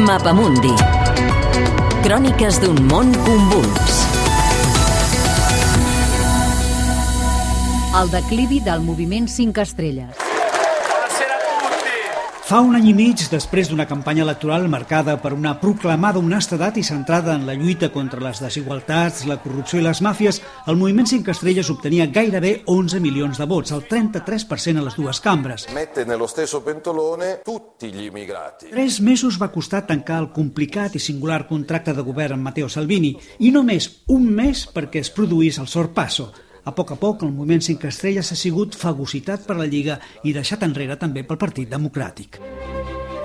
Mapamundi. Cròniques d'un món convuls. El declivi del moviment 5 estrelles. Fa un any i mig, després d'una campanya electoral marcada per una proclamada honestedat i centrada en la lluita contra les desigualtats, la corrupció i les màfies, el moviment 5 estrelles obtenia gairebé 11 milions de vots, el 33% a les dues cambres. Mette nello stesso pentolone tutti gli immigrati. Tres mesos va costar tancar el complicat i singular contracte de govern amb Matteo Salvini i només un mes perquè es produís el sorpasso. A poc a poc, el moviment 5 estrelles ha sigut fagocitat per la Lliga i deixat enrere també pel Partit Democràtic.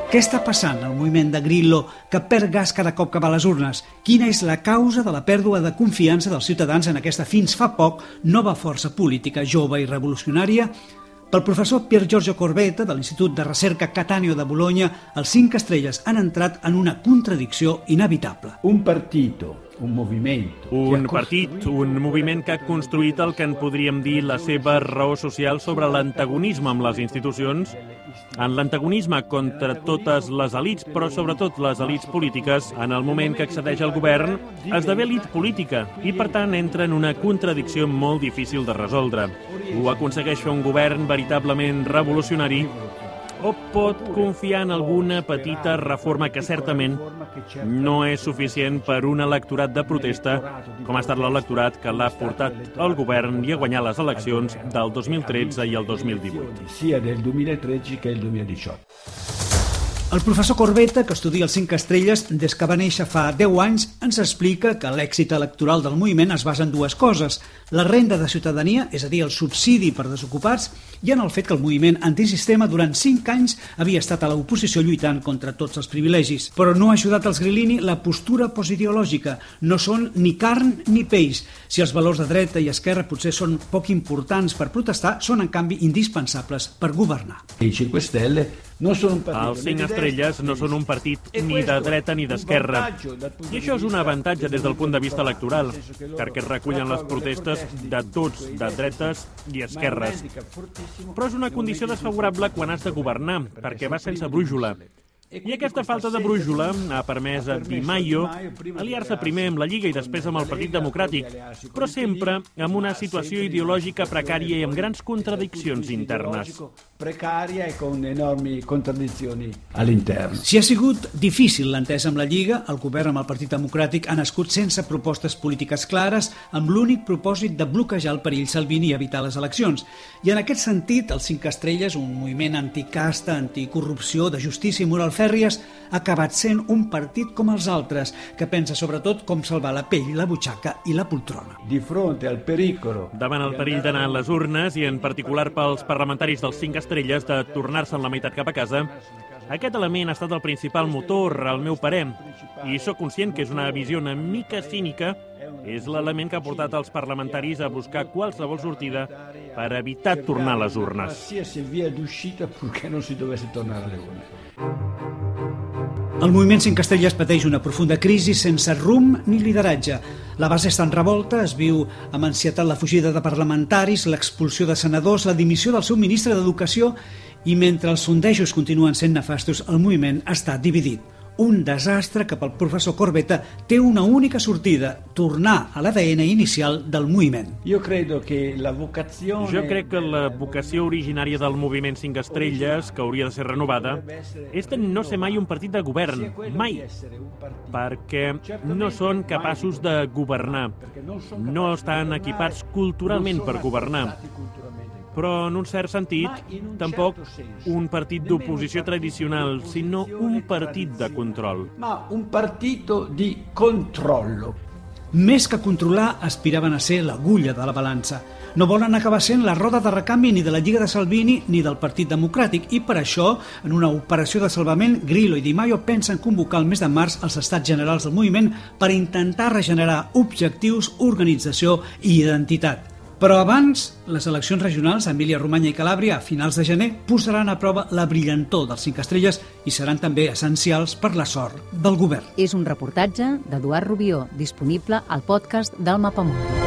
Què està passant al moviment de Grillo que perd gas cada cop que va a les urnes? Quina és la causa de la pèrdua de confiança dels ciutadans en aquesta fins fa poc nova força política jove i revolucionària? Pel professor Pier Giorgio Corbetta, de l'Institut de Recerca Catàneo de Bologna, els cinc estrelles han entrat en una contradicció inevitable. Un partito, un movimento... Un partit, un moviment que ha construït el que en podríem dir la seva raó social sobre l'antagonisme amb les institucions, en l'antagonisme contra totes les elites, però sobretot les elites polítiques, en el moment que accedeix al govern, esdevé elit política i, per tant, entra en una contradicció molt difícil de resoldre. Ho aconsegueix fer un govern veritablement revolucionari o pot confiar en alguna petita reforma que certament no és suficient per un electorat de protesta com ha estat l'electorat que l'ha portat al govern i a guanyar les eleccions del 2013 i el 2018. sia del 2013 che del 2018. El professor Corbetta, que estudia els 5 estrelles des que va néixer fa 10 anys, ens explica que l'èxit electoral del moviment es basa en dues coses. La renda de ciutadania, és a dir, el subsidi per desocupats, i en el fet que el moviment antisistema durant 5 anys havia estat a l'oposició lluitant contra tots els privilegis. Però no ha ajudat als Grilini la postura posideològica. No són ni carn ni peix. Si els valors de dreta i esquerra potser són poc importants per protestar, són en canvi indispensables per governar. I 5 Stelle non sono un partito Els cinc estrelles no són un partit ni de dreta ni d'esquerra. I això és un avantatge des del punt de vista electoral, perquè es recullen les protestes proteste de tots, de dretes i esquerres. Però és una condició desfavorable quan has de governar, perquè vas sense brújula. I aquesta falta de brújula ha permès a Di Maio aliar-se primer amb la Lliga i després amb el Partit Democràtic, però sempre amb una situació ideològica precària i amb grans contradiccions internes. Precaria e con enormi contraddizioni all'interno. Si ha sigut difícil l'entesa amb la Lliga, el govern amb el Partit Democràtic ha nascut sense propostes polítiques clares, amb l'únic propòsit de bloquejar el perill Salvini i evitar les eleccions. I en aquest sentit, els Cinc Estrelles, un moviment anticasta, anticorrupció, de justícia i moral fèrries, ha acabat sent un partit com els altres, que pensa sobretot com salvar la pell, la butxaca i la poltrona. Di fronte al pericolo Davant el perill d'anar a les urnes i en particular pels parlamentaris dels 5 estrelles de tornar-se'n la meitat cap a casa, aquest element ha estat el principal motor, al meu parer, i sóc conscient que és una visió una mica cínica, és l'element que ha portat els parlamentaris a buscar qualsevol sortida per evitar tornar a les urnes. qualsiasi via d'uscita purché non si dovesse tornare alle urne. El moviment Cinc Estrelles pateix una profunda crisi sense rumb ni lideratge. La base està en revolta, es viu amb ansietat la fugida de parlamentaris, l'expulsió de senadors, la dimissió del seu ministre d'Educació i mentre els sondejos continuen sent nefastos, el moviment està dividit. Un desastre que pel professor Corbetta té una única sortida, tornar a l'ADN inicial del moviment. Io credo che la vocazione Jo crec que la vocació originària del moviment 5 estrelles, que hauria de ser renovada, és de no ser mai un partit de govern, mai, perquè no són capaços de governar, no estan equipats culturalment per governar, però en un cert sentit, tampoc un partit d'oposició tradicional, sinó un partit de control. ma un partito di controllo. Més que controlar, aspiraven a ser l'agulla de la balança. No volen acabar sent la roda de recanvi ni de la Lliga de Salvini ni del Partit Democràtic i per això, en una operació de salvament, Grillo i Di Maio pensen convocar el mes de març els estats generals del moviment per intentar regenerar objectius, organització i identitat. Però abans, les eleccions regionals a Emília-Romanya i Calàbria a finals de gener posaran a prova la brillantor dels cinc estrelles i seran també essencials per la sort del govern. És un reportatge d'Eduard Rubió, disponible al podcast del Mapamundi.